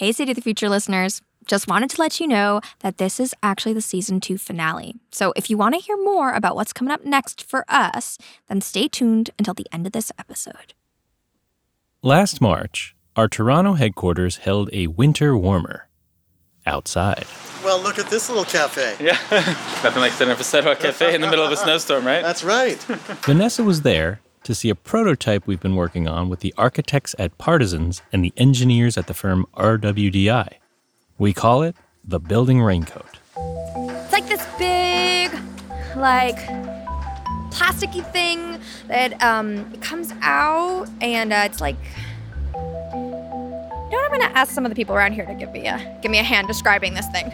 Hey, City of the Future listeners. Just wanted to let you know that this is actually the season two finale. So if you want to hear more about what's coming up next for us, then stay tuned until the end of this episode. Last March, our Toronto headquarters held a winter warmer outside. Well, look at this little cafe. Yeah, nothing like sitting up a sidewalk cafe in the middle of a snowstorm, right? That's right. Vanessa was there to see a prototype we've been working on with the architects at Partisans and the engineers at the firm RWDI. We call it the building raincoat. It's like this big, like, plasticky thing that um, it comes out and uh, it's like. You know what? I'm gonna ask some of the people around here to give me a give me a hand describing this thing.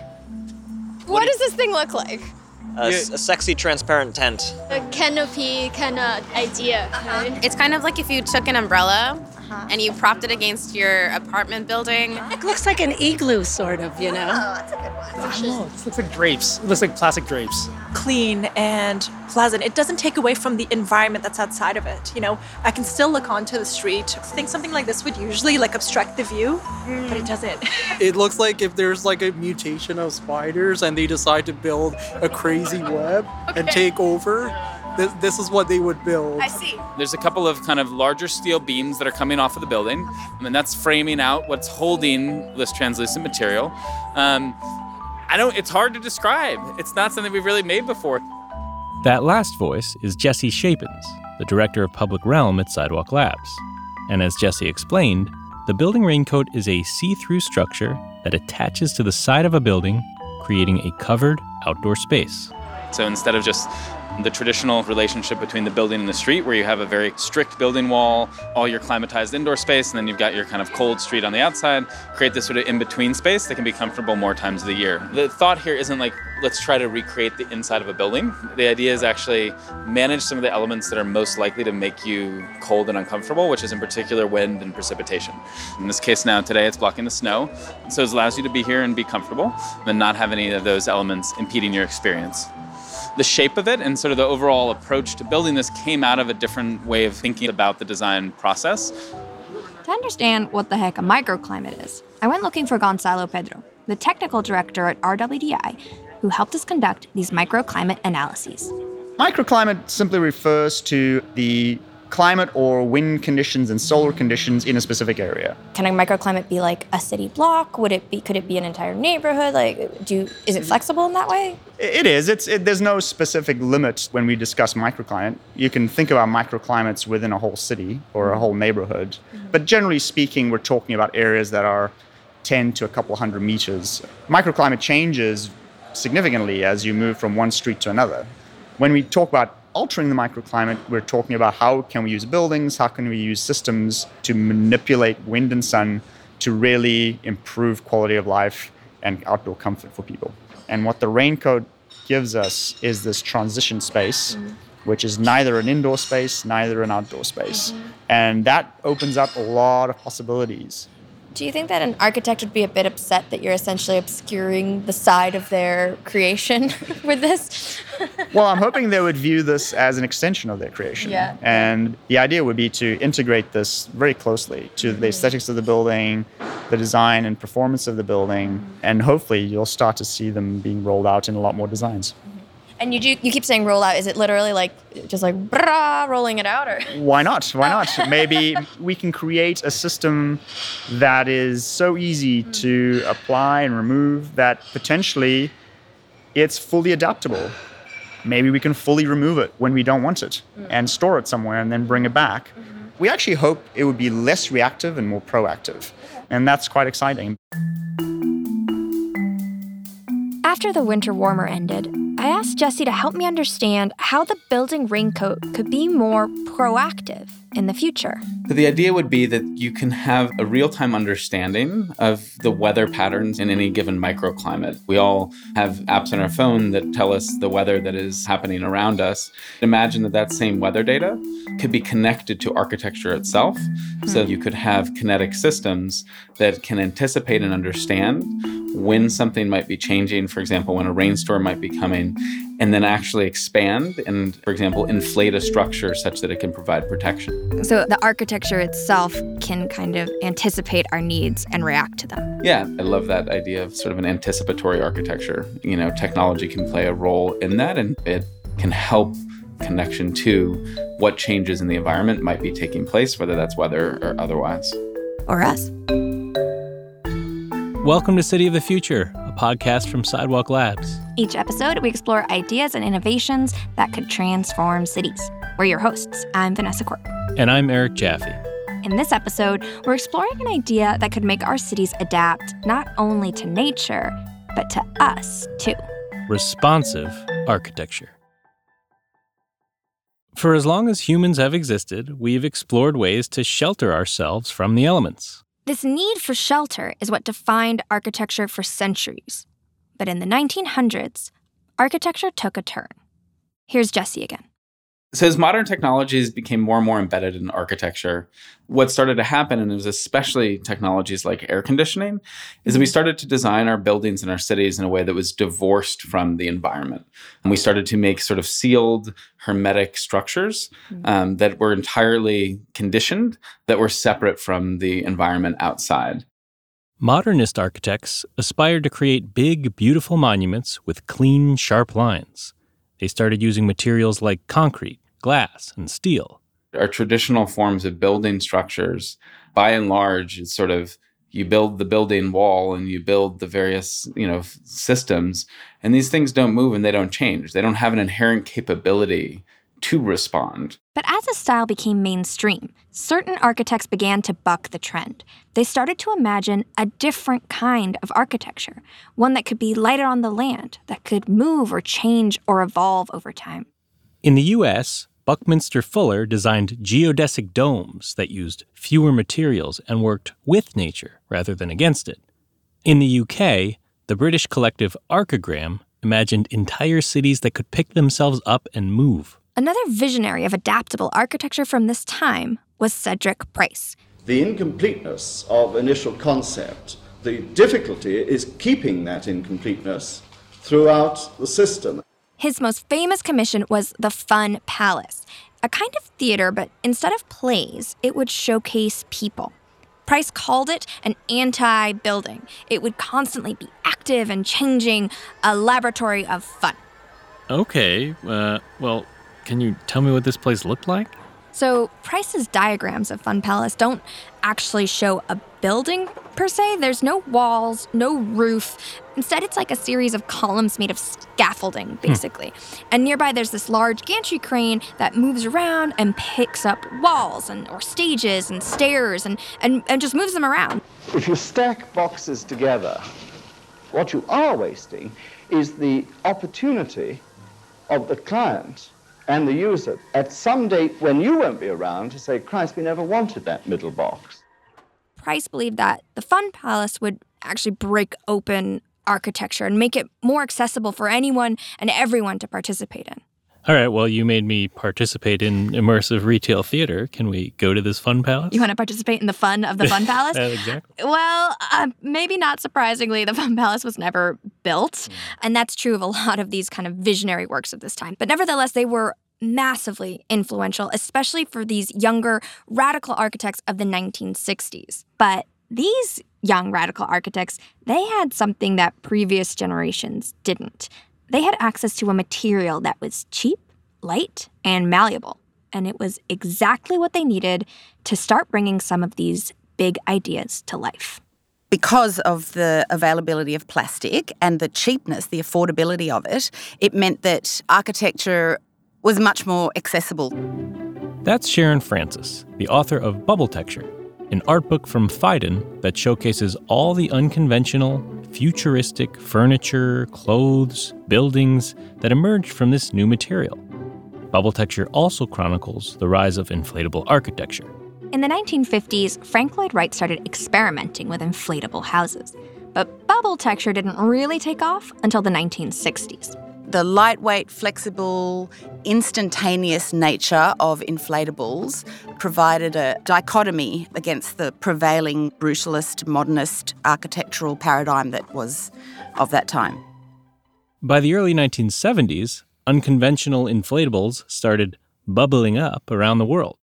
What does this thing look like? A, s- a sexy transparent tent. a canopy kind of idea. Uh-huh. Right? It's kind of like if you took an umbrella Uh-huh. and you propped it against your apartment building. It looks like an igloo, sort of, you know? Oh, that's a good one. No, oh, it looks like drapes. It looks like plastic drapes. clean and pleasant. It doesn't take away from the environment that's outside of it. You know, I can still look onto the street. I think something like this would usually like obstruct the view, but it doesn't. It looks like if there's like a mutation of spiders and they decide to build a crazy web and take over, this, this is what they would build. I see. There's a couple of kind of larger steel beams that are coming off of the building, and that's framing out what's holding this translucent material. Um, I don't. It's hard to describe. It's not something we've really made before. That last voice is Jesse Shapins, the director of public realm at Sidewalk Labs. And as Jesse explained, the building raincoat is a see through structure that attaches to the side of a building, creating a covered outdoor space. So instead of just the traditional relationship between the building and the street, where you have a very strict building wall, all your climatized indoor space, and then you've got your kind of cold street on the outside, create this sort of in between space that can be comfortable more times of the year. The thought here isn't like, let's try to recreate the inside of a building. The idea is actually manage some of the elements that are most likely to make you cold and uncomfortable, which is in particular wind and precipitation. In this case now, today it's blocking the snow, so it allows you to be here and be comfortable and not have any of those elements impeding your experience the shape of it and sort of the overall approach to building this came out of a different way of thinking about the design process. To understand what the heck a microclimate is, I went looking for Gonzalo Pedro, the technical director at RWDI, who helped us conduct these microclimate analyses. Microclimate simply refers to the climate or wind conditions and solar conditions in a specific area. Can a microclimate be like a city block? Would it be? Could it be an entire neighborhood? Like, do is it flexible in that way? It is. It's it, there's no specific limit when we discuss microclimate. You can think about microclimates within a whole city or a whole neighborhood, mm-hmm. but generally speaking, we're talking about areas that are 10 to a couple hundred meters. Microclimate changes significantly as you move from one street to another. When we talk about altering the microclimate, we're talking about how can we use buildings, how can we use systems to manipulate wind and sun to really improve quality of life and outdoor comfort for people. And what the raincoat gives us is this transition space, mm-hmm. which is neither an indoor space, neither an outdoor space. Mm-hmm. And that opens up a lot of possibilities. Do you think that an architect would be a bit upset that you're essentially obscuring the side of their creation with this? Well, I'm hoping they would view this as an extension of their creation. Yeah. And the idea would be to integrate this very closely to the mm-hmm. aesthetics of the building, the design and performance of the building, and hopefully you'll start to see them being rolled out in a lot more designs. And you do, you keep saying roll out. Is it literally like just like brah, rolling it out, or Why not? Why not? Maybe we can create a system that is so easy hmm. to apply and remove that potentially it's fully adaptable. Maybe we can fully remove it when we don't want it hmm. and store it somewhere and then bring it back. Mm-hmm. We actually hope it would be less reactive and more proactive. And that's quite exciting. After the winter warmer ended, I asked Jesse to help me understand how the building raincoat could be more proactive in the future. So the idea would be that you can have a real-time understanding of the weather patterns in any given microclimate. We all have apps on our phone that tell us the weather that is happening around us. Imagine that that same weather data could be connected to architecture itself. So hmm. you could have kinetic systems that can anticipate and understand when something might be changing, for example, when a rainstorm might be coming, and then actually expand and, for example, inflate a structure such that it can provide protection. So the architecture itself can kind of anticipate our needs and react to them. Yeah, I love that idea of sort of an anticipatory architecture. You know, technology can play a role in that and it can help connection to what changes in the environment might be taking place, whether that's weather or otherwise. Or us. Welcome to City of the Future, a podcast from Sidewalk Labs. Each episode, we explore ideas and innovations that could transform cities. We're your hosts. I'm Vanessa Quirk. And I'm Eric Jaffe. In this episode, we're exploring an idea that could make our cities adapt not only to nature, but to us too. Responsive architecture. For as long as humans have existed, we've explored ways to shelter ourselves from the elements. This need for shelter is what defined architecture for centuries. But in the 1900s, architecture took a turn. Here's Jesse again. So as modern technologies became more and more embedded in architecture, what started to happen, and it was especially technologies like air conditioning, is that we started to design our buildings and our cities in a way that was divorced from the environment. And we started to make sort of sealed, hermetic structures um, that were entirely conditioned, that were separate from the environment outside. Modernist architects aspired to create big, beautiful monuments with clean, sharp lines. They started using materials like concrete, glass, and steel. Our traditional forms of building structures, by and large, it's sort of you build the building wall and you build the various you know systems and these things don't move and they don't change. They don't have an inherent capability to respond. But as a style became mainstream certain architects began to buck the trend. They started to imagine a different kind of architecture one that could be lighter on the land that could move or change or evolve over time. In the us Buckminster Fuller designed geodesic domes that used fewer materials and worked with nature rather than against it. In the UK, the British collective Archigram imagined entire cities that could pick themselves up and move. Another visionary of adaptable architecture from this time was Cedric Price. The incompleteness of initial concept, the difficulty is keeping that incompleteness throughout the system. His most famous commission was the Fun Palace, a kind of theater, but instead of plays, it would showcase people. Price called it an anti building. It would constantly be active and changing, a laboratory of fun. Okay, uh, well, can you tell me what this place looked like? So, Price's diagrams of Fun Palace don't actually show a building per se. There's no walls, no roof. Instead, it's like a series of columns made of scaffolding, basically. Hmm. And nearby, there's this large gantry crane that moves around and picks up walls and or stages and stairs and, and, and just moves them around. If you stack boxes together, what you are wasting is the opportunity of the client and the user at some date when you won't be around to say, Christ, we never wanted that middle box. Price believed that the Fun Palace would actually break open architecture and make it more accessible for anyone and everyone to participate in. All right, well, you made me participate in immersive retail theater. Can we go to this fun palace? You want to participate in the fun of the fun palace? exactly. Well, uh, maybe not surprisingly, the fun palace was never built. Mm. And that's true of a lot of these kind of visionary works of this time. But nevertheless, they were massively influential, especially for these younger radical architects of the 1960s. But these young radical architects, they had something that previous generations didn't they had access to a material that was cheap, light, and malleable. And it was exactly what they needed to start bringing some of these big ideas to life. Because of the availability of plastic and the cheapness, the affordability of it, it meant that architecture was much more accessible. That's Sharon Francis, the author of Bubbletecture, an art book from Phaidon that showcases all the unconventional, futuristic furniture, clothes, buildings that emerged from this new material. Bubbletecture also chronicles the rise of inflatable architecture. In the 1950s, Frank Lloyd Wright started experimenting with inflatable houses. But bubbletecture didn't really take off until the 1960s the lightweight, flexible, instantaneous nature of inflatables provided a dichotomy against the prevailing brutalist, modernist architectural paradigm that was of that time. By the early 1970s, unconventional inflatables started bubbling up around the world.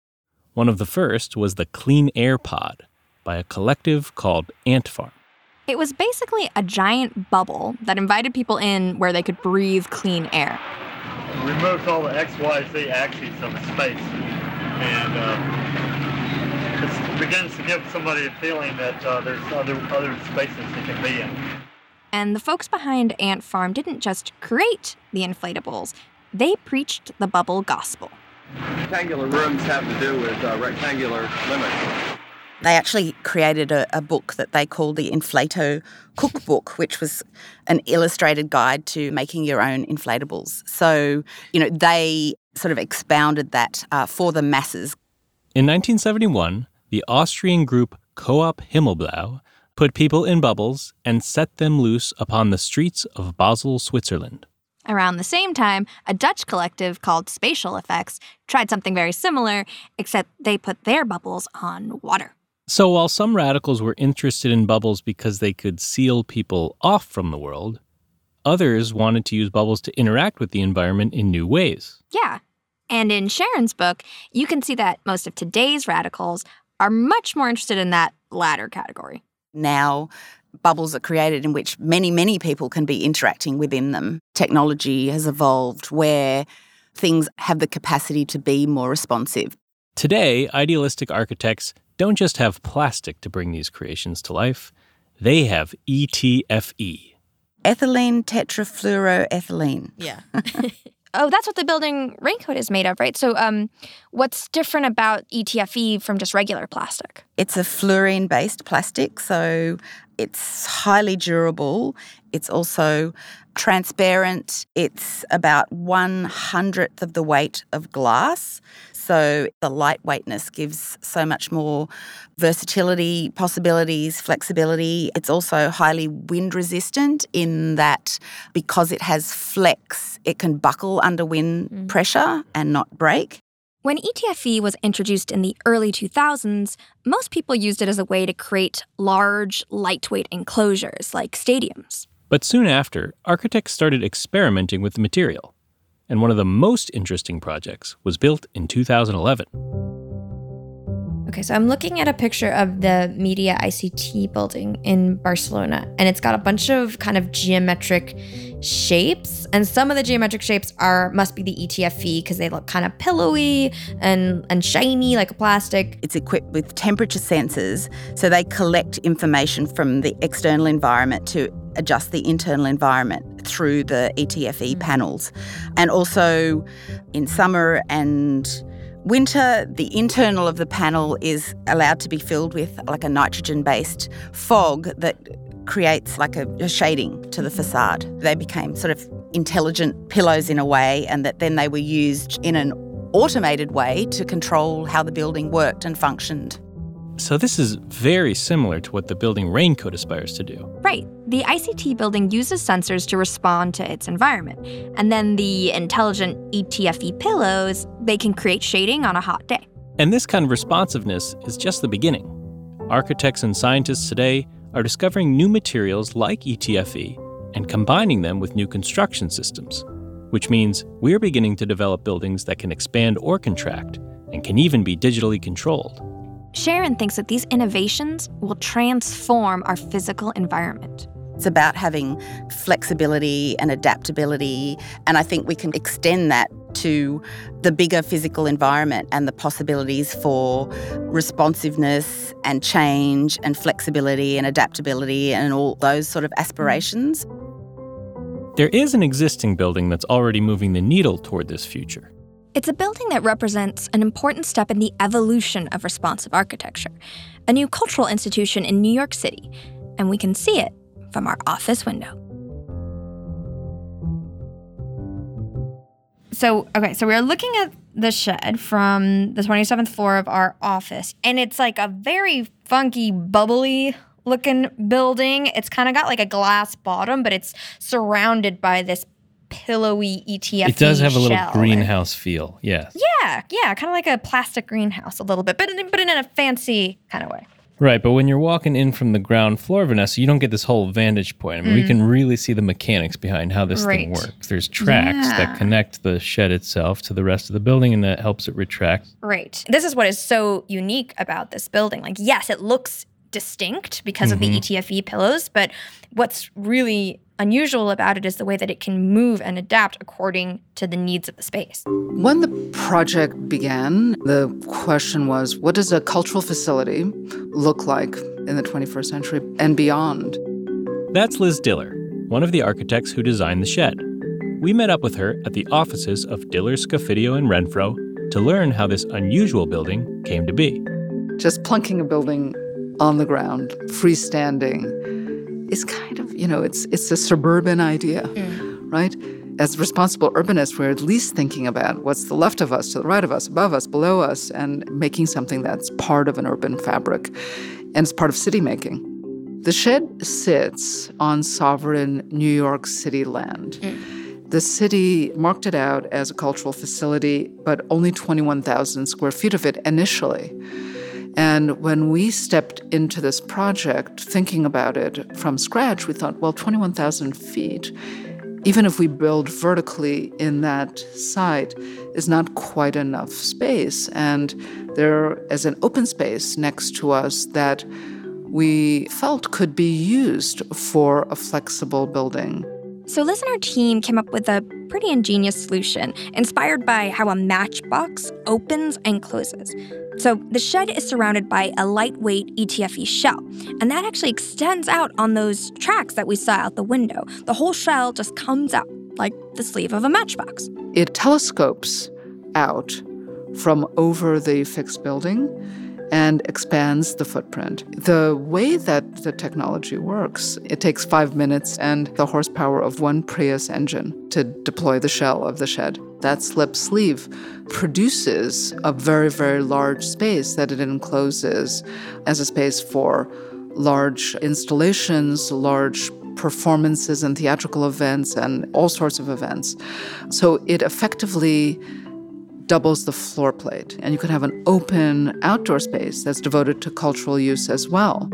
One of the first was the Clean Air Pod by a collective called Ant Farm. It was basically a giant bubble that invited people in where they could breathe clean air. Removes all the XYZ axes of space and uh, it begins to give somebody a feeling that uh, there's other, other spaces they can be in. And the folks behind Ant Farm didn't just create the inflatables, they preached the bubble gospel. Rectangular rooms have to do with uh, rectangular limits. They actually created a, a, book that they called the Inflato Cookbook, which was an illustrated guide to making your own inflatables. So, you know, they sort of expounded that uh, for the masses. In 1971, the Austrian group Coop Himmelblau put people in bubbles and set them loose upon the streets of Basel, Switzerland. Around the same time, a Dutch collective called Spatial Effects tried something very similar, except they put their bubbles on water. So while some radicals were interested in bubbles because they could seal people off from the world, others wanted to use bubbles to interact with the environment in new ways. Yeah. And in Sharon's book, you can see that most of today's radicals are much more interested in that latter category. Now, bubbles are created in which many, many people can be interacting within them. Technology has evolved where things have the capacity to be more responsive. Today, idealistic architects don't just have plastic to bring these creations to life, they have ETFE. Ethylene tetrafluoroethylene. Yeah. oh, that's what the building raincoat is made of, right? So, um, what's different about ETFE from just regular plastic? It's a fluorine based plastic, so it's highly durable. It's also transparent. It's about one hundredth of the weight of glass. So the lightweightness gives so much more versatility, possibilities, flexibility. It's also highly wind resistant in that because it has flex, it can buckle under wind mm. pressure and not break. When ETFE was introduced in the early 2000s, most people used it as a way to create large, lightweight enclosures like stadiums. But soon after, architects started experimenting with the material and one of the most interesting projects was built in 2011. Okay, so I'm looking at a picture of the Media ICT building in Barcelona, and it's got a bunch of kind of geometric shapes, and some of the geometric shapes are must be the ETFE because they look kind of pillowy and and shiny like a plastic. It's equipped with temperature sensors, so they collect information from the external environment to adjust the internal environment through the ETFE panels. And also in summer and winter, the internal of the panel is allowed to be filled with like a nitrogen based fog that creates like a, a, shading to the facade. They became sort of intelligent pillows in a way, and that then they were used in an automated way to control how the building worked and functioned. So, this is very similar to what the building raincoat aspires to do. Right. The ICT building uses sensors to respond to its environment. And then the intelligent ETFE pillows, they can create shading on a hot day. And this kind of responsiveness is just the beginning. Architects and scientists today are discovering new materials like ETFE and combining them with new construction systems, which means we're beginning to develop buildings that can expand or contract and can even be digitally controlled. Sharon thinks that these innovations will transform our physical environment. It's about having flexibility and adaptability, and I think we can extend that to the bigger physical environment and the possibilities for responsiveness and change and flexibility and adaptability and all those sort of aspirations. There is an existing building that's already moving the needle toward this future. It's a building that represents an important step in the evolution of responsive architecture, a new cultural institution in New York City, and we can see it from our office window. So, okay, so we're looking at the shed from the 27th floor of our office, and it's like a very funky, bubbly looking building. It's kind of got like a glass bottom, but it's surrounded by this pillowy ETFE. It does have a little greenhouse feel. Yes. Yeah, yeah, kind of like a plastic greenhouse a little bit, but in, but in a fancy kind of way. Right, but when you're walking in from the ground floor, Vanessa, you don't get this whole vantage point. I mean, we Mm. can really see the mechanics behind how this thing works. There's tracks Yeah. that connect the shed itself to the rest of the building, and that helps it retract. Right. This is what is so unique about this building. Like, yes, it looks distinct because of the. ETFE E pillows, but what's really unusual about it is the way that it can move and adapt according to the needs of the space. When the project began, the question was what does a cultural facility look like in the 21st century and beyond? That's Liz Diller, one of the architects who designed the shed. We met up with her at the offices of Diller, Scofidio, and Renfro to learn how this unusual building came to be. Just plunking a building on the ground, freestanding, is kind of, you know, it's it's a suburban idea, mm. right? As responsible urbanists, we're at least thinking about what's the left of us, to the right of us, above us, below us, and making something that's part of an urban fabric and it's part of city making. The shed sits on sovereign New York City land. Mm. The city marked it out as a cultural facility, but only 21,000 square feet of it initially. And when we stepped into this project, thinking about it from scratch, we thought, well, 21,000 feet, even if we build vertically in that site, is not quite enough space. And there is an open space next to us that we felt could be used for a flexible building. So, Liz and her team came up with a pretty ingenious solution inspired by how a matchbox opens and closes. So, the shed is surrounded by a lightweight ETFE shell, and that actually extends out on those tracks that we saw out the window. The whole shell just comes out like the sleeve of a matchbox. It telescopes out from over the fixed building and expands the footprint. The way that the technology works, it takes five minutes and the horsepower of one Prius engine to deploy the shell of the shed. That slip sleeve produces a very, very large space that it encloses as a space for large installations, large performances and theatrical events, and all sorts of events. So it effectively doubles the floor plate, and you could have an open outdoor space that's devoted to cultural use as well.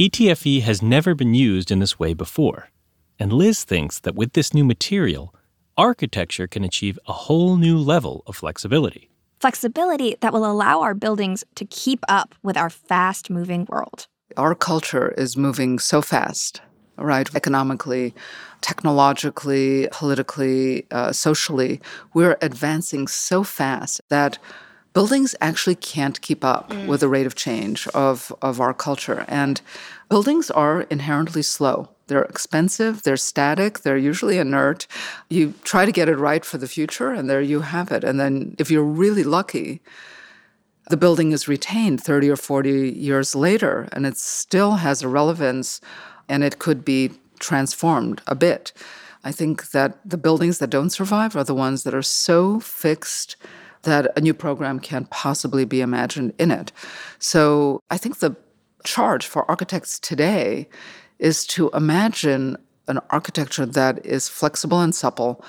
ETFE has never been used in this way before, and Liz thinks that with this new material, architecture can achieve a whole new level of flexibility. Flexibility that will allow our buildings to keep up with our fast moving world. Our culture is moving so fast, right? Economically, technologically, politically, uh, socially, we're advancing so fast that buildings actually can't keep up with the rate of change of, of our culture. And buildings are inherently slow. They're expensive, they're static, they're usually inert. You try to get it right for the future, and there you have it. And then if you're really lucky, the building is retained 30 or 40 years later, and it still has a relevance and it could be transformed a bit. I think that the buildings that don't survive are the ones that are so fixed that a new program can't possibly be imagined in it. So I think the charge for architects today is to imagine an architecture that is flexible and supple.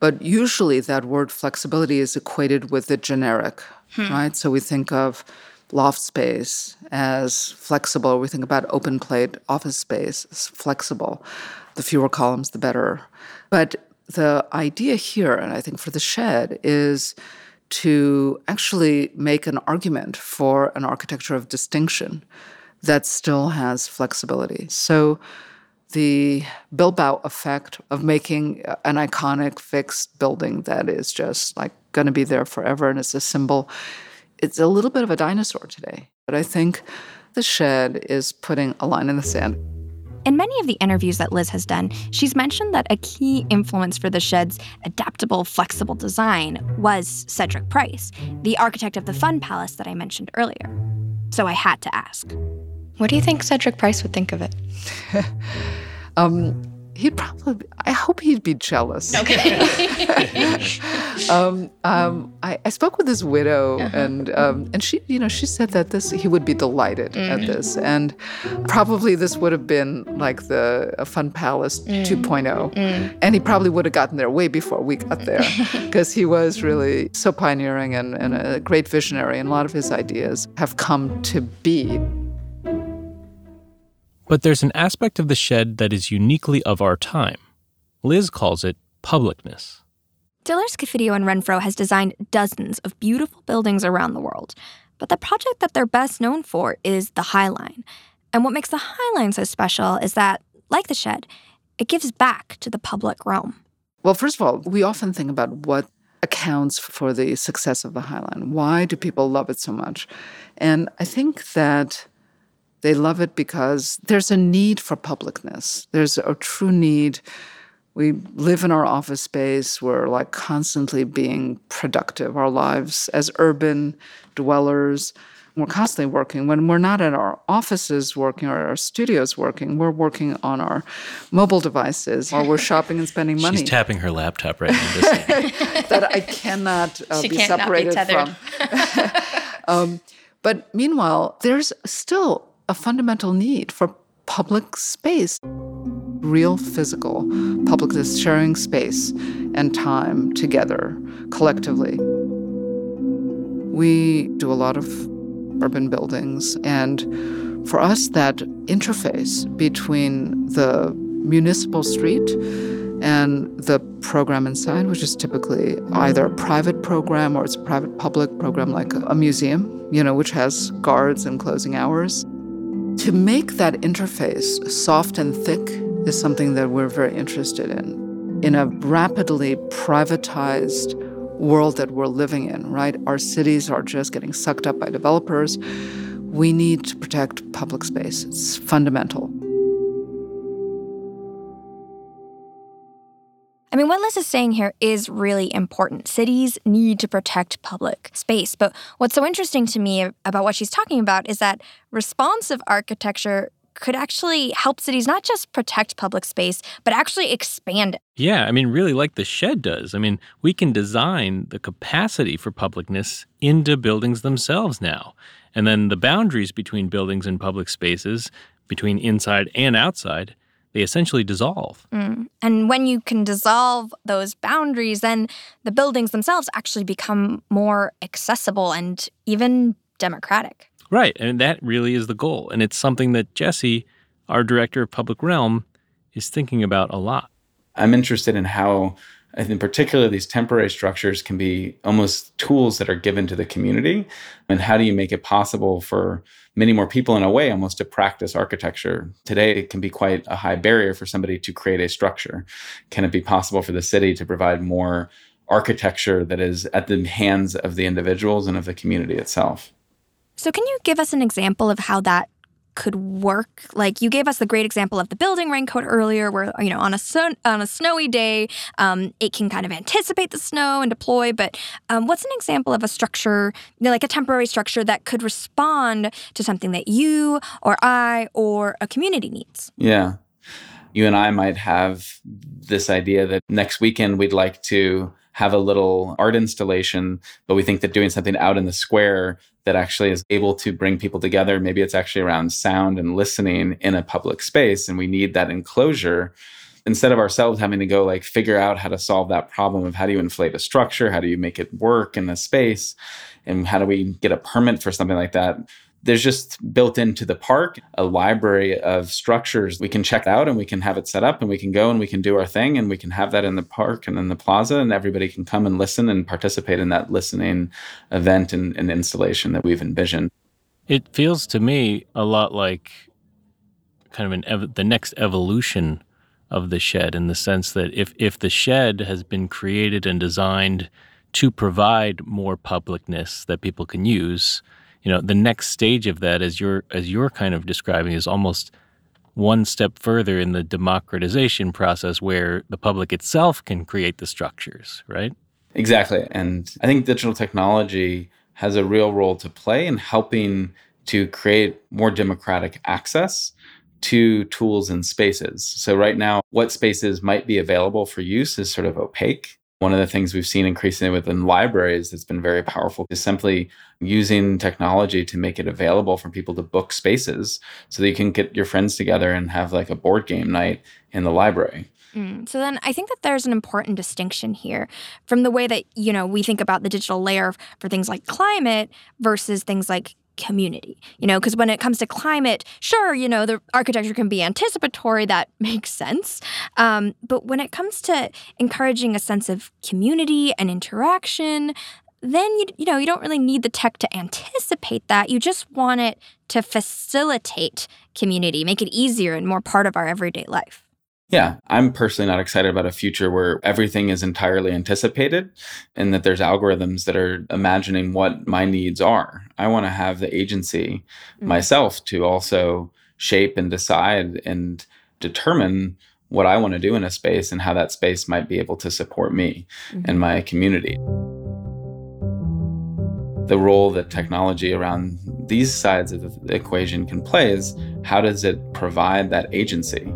But usually that word flexibility is equated with the generic, Hmm. right? So we think of loft space as flexible. We think about open plate office space as flexible. The fewer columns, the better. But the idea here, and I think for the shed, is to actually make an argument for an architecture of distinction that still has flexibility. So the Bilbao effect of making an iconic fixed building that is just like going to be there forever and it's a symbol, it's a little bit of a dinosaur today. But I think the shed is putting a line in the sand. In many of the interviews that Liz has done, she's mentioned that a key influence for the shed's adaptable, flexible design was Cedric Price, the architect of the Fun Palace that I mentioned earlier. So I had to ask, what do you think Cedric Price would think of it? Um, he'd probably, I hope he'd be jealous. Okay. um, um, I, I, spoke with his widow, uh-huh. and um, and she, you know, she said that this he would be delighted mm. at this, and probably this would have been like the Fun Palace mm. 2.0, mm. and he probably would have gotten there way before we got there, because he was really so pioneering and, and a great visionary, and a lot of his ideas have come to be. But there's an aspect of the shed that is uniquely of our time. Liz calls it publicness. Diller, Scofidio, and Renfro has designed dozens of beautiful buildings around the world, but the project that they're best known for is the High Line. And what makes the High Line so special is that, like the shed, it gives back to the public realm. Well, first of all, we often think about what accounts for the success of the High Line. Why do people love it so much? And I think that they love it because there's a need for publicness. There's a true need. We live in our office space. We're like constantly being productive. Our lives as urban dwellers, we're constantly working. When we're not at our offices working or our studios working, we're working on our mobile devices or we're shopping and spending money. She's tapping her laptop right now. that I cannot uh, be separated be from. um, but meanwhile, there's still a fundamental need for public space, real physical public sharing space and time together collectively. We do a lot of urban buildings, and for us, that interface between the municipal street and the program inside, which is typically either a private program or it's a private public program like a museum, you know, which has guards and closing hours. To make that interface soft and thick is something that we're very interested in. In a rapidly privatized world that we're living in, right? Our cities are just getting sucked up by developers. We need to protect public space, it's fundamental. I mean, what Liz is saying here is really important. Cities need to protect public space. But what's so interesting to me about what she's talking about is that responsive architecture could actually help cities not just protect public space, but actually expand it. Yeah, I mean, really like the shed does. I mean, we can design the capacity for publicness into buildings themselves now. And then the boundaries between buildings and public spaces, between inside and outside, they essentially dissolve. Mm. And when you can dissolve those boundaries, then the buildings themselves actually become more accessible and even democratic. Right. And that really is the goal. And it's something that Jesse, our director of public realm, is thinking about a lot. I'm interested in how in particular, these temporary structures can be almost tools that are given to the community. And how do you make it possible for many more people, in a way, almost to practice architecture? Today, it can be quite a high barrier for somebody to create a structure. Can it be possible for the city to provide more architecture that is at the hands of the individuals and of the community itself? So, can you give us an example of how that could work. Like you gave us the great example of the building raincoat earlier, where you know on a sun, on a snowy day, um, it can kind of anticipate the snow and deploy. But um, what's an example of a structure, you know, like a temporary structure that could respond to something that you or I or a community needs? Yeah, you and I might have this idea that next weekend we'd like to have a little art installation, but we think that doing something out in the square that actually is able to bring people together, maybe it's actually around sound and listening in a public space, and we need that enclosure. Instead of ourselves having to go like figure out how to solve that problem of how do you inflate a structure, how do you make it work in a space, and how do we get a permit for something like that, there's just built into the park a library of structures. We can check out and we can have it set up and we can go and we can do our thing and we can have that in the park and in the plaza and everybody can come and listen and participate in that listening event and, and installation that we've envisioned. It feels to me a lot like kind of an ev- the next evolution of the shed in the sense that if if the shed has been created and designed to provide more publicness that people can use you know the next stage of that as you're as you're kind of describing is almost one step further in the democratization process where the public itself can create the structures right? Exactly. And i think digital technology has a real role to play in helping to create more democratic access to tools and spaces. So right now what spaces might be available for use is sort of opaque One of the things we've seen increasingly within libraries that's been very powerful is simply using technology to make it available for people to book spaces so that you can get your friends together and have like a board game night in the library. Mm. So then I think that there's an important distinction here from the way that, you know, we think about the digital layer for things like climate versus things like community. You know, because when it comes to climate, sure, you know, the architecture can be anticipatory, that makes sense. Um, but when it comes to encouraging a sense of community and interaction, then you you know you don't really need the tech to anticipate that you just want it to facilitate community make it easier and more part of our everyday life yeah, I'm personally not excited about a future where everything is entirely anticipated and that there's algorithms that are imagining what my needs are. I want to have the agency mm-hmm. myself to also shape and decide and determine what I want to do in a space and how that space might be able to support me mm-hmm. and my community. The role that technology around these sides of the equation can play is how does it provide that agency?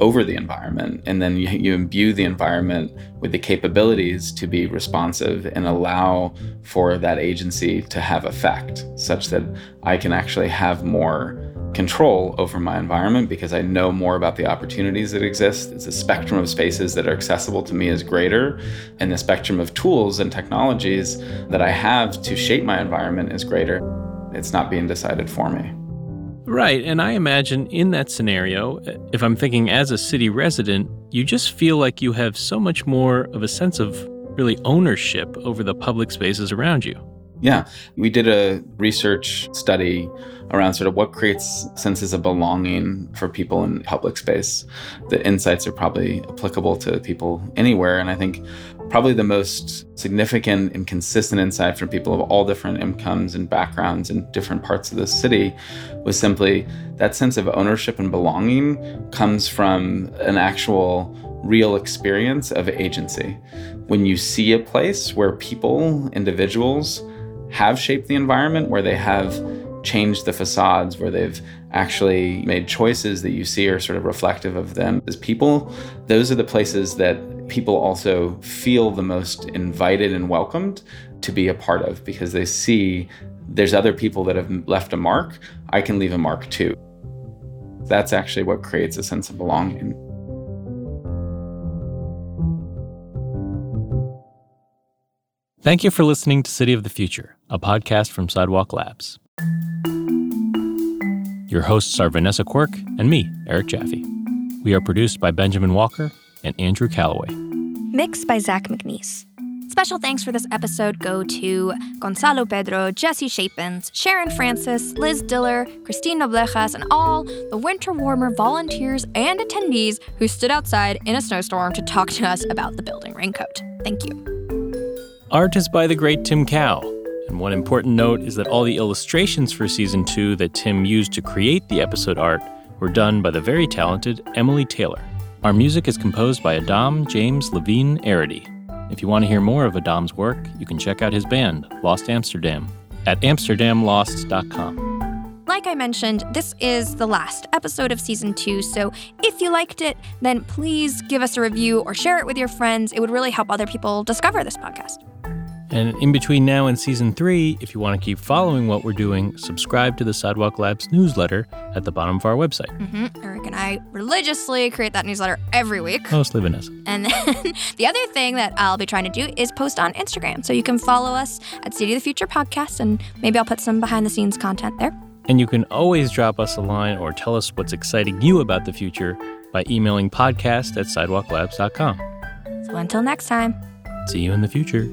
Over the environment. And then you, you imbue the environment with the capabilities to be responsive and allow for that agency to have effect such that I can actually have more control over my environment because I know more about the opportunities that exist. It's a spectrum of spaces that are accessible to me is greater, and the spectrum of tools and technologies that I have to shape my environment is greater. It's not being decided for me. Right. And I imagine in that scenario, if I'm thinking as a city resident, you just feel like you have so much more of a sense of really ownership over the public spaces around you. Yeah. We did a research study around sort of what creates senses of belonging for people in public space. The insights are probably applicable to people anywhere. And I think probably the most significant and consistent insight from people of all different incomes and backgrounds in different parts of the city was simply that sense of ownership and belonging comes from an actual real experience of agency. When you see a place where people, individuals, have shaped the environment, where they have changed the facades, where they've actually made choices that you see are sort of reflective of them as people, those are the places that people also feel the most invited and welcomed to be a part of because they see there's other people that have left a mark. I can leave a mark too. That's actually what creates a sense of belonging. Thank you for listening to City of the Future, a podcast from Sidewalk Labs. Your hosts are Vanessa Quirk and me, Eric Jaffe. We are produced by Benjamin Walker and Andrew Calloway. Mixed by Zach McNeese. Special thanks for this episode go to Gonzalo Pedro, Jesse Shapins, Sharon Francis, Liz Diller, Christine Noblejas, and all the Winter Warmer volunteers and attendees who stood outside in a snowstorm to talk to us about the building raincoat. Thank you. Art is by the great Tim Cow. And one important note is that all the illustrations for season two that Tim used to create the episode art were done by the very talented Emily Taylor. Our music is composed by Adam James Levine Arity. If you want to hear more of Adam's work, you can check out his band, Lost Amsterdam, at amsterdamlost.com. Like I mentioned, this is the last episode of season two, so if you liked it, then please give us a review or share it with your friends. It would really help other people discover this podcast. And in between now and season three, if you want to keep following what we're doing, subscribe to the Sidewalk Labs newsletter at the bottom of our website. Mm-hmm. Eric and I religiously create that newsletter every week. Mostly Vanessa. And then the other thing that I'll be trying to do is post on Instagram. So you can follow us at City of the Future Podcast, and maybe I'll put some behind the scenes content there. And you can always drop us a line or tell us what's exciting you about the future by emailing podcast at sidewalklabs.com. So until next time, see you in the future.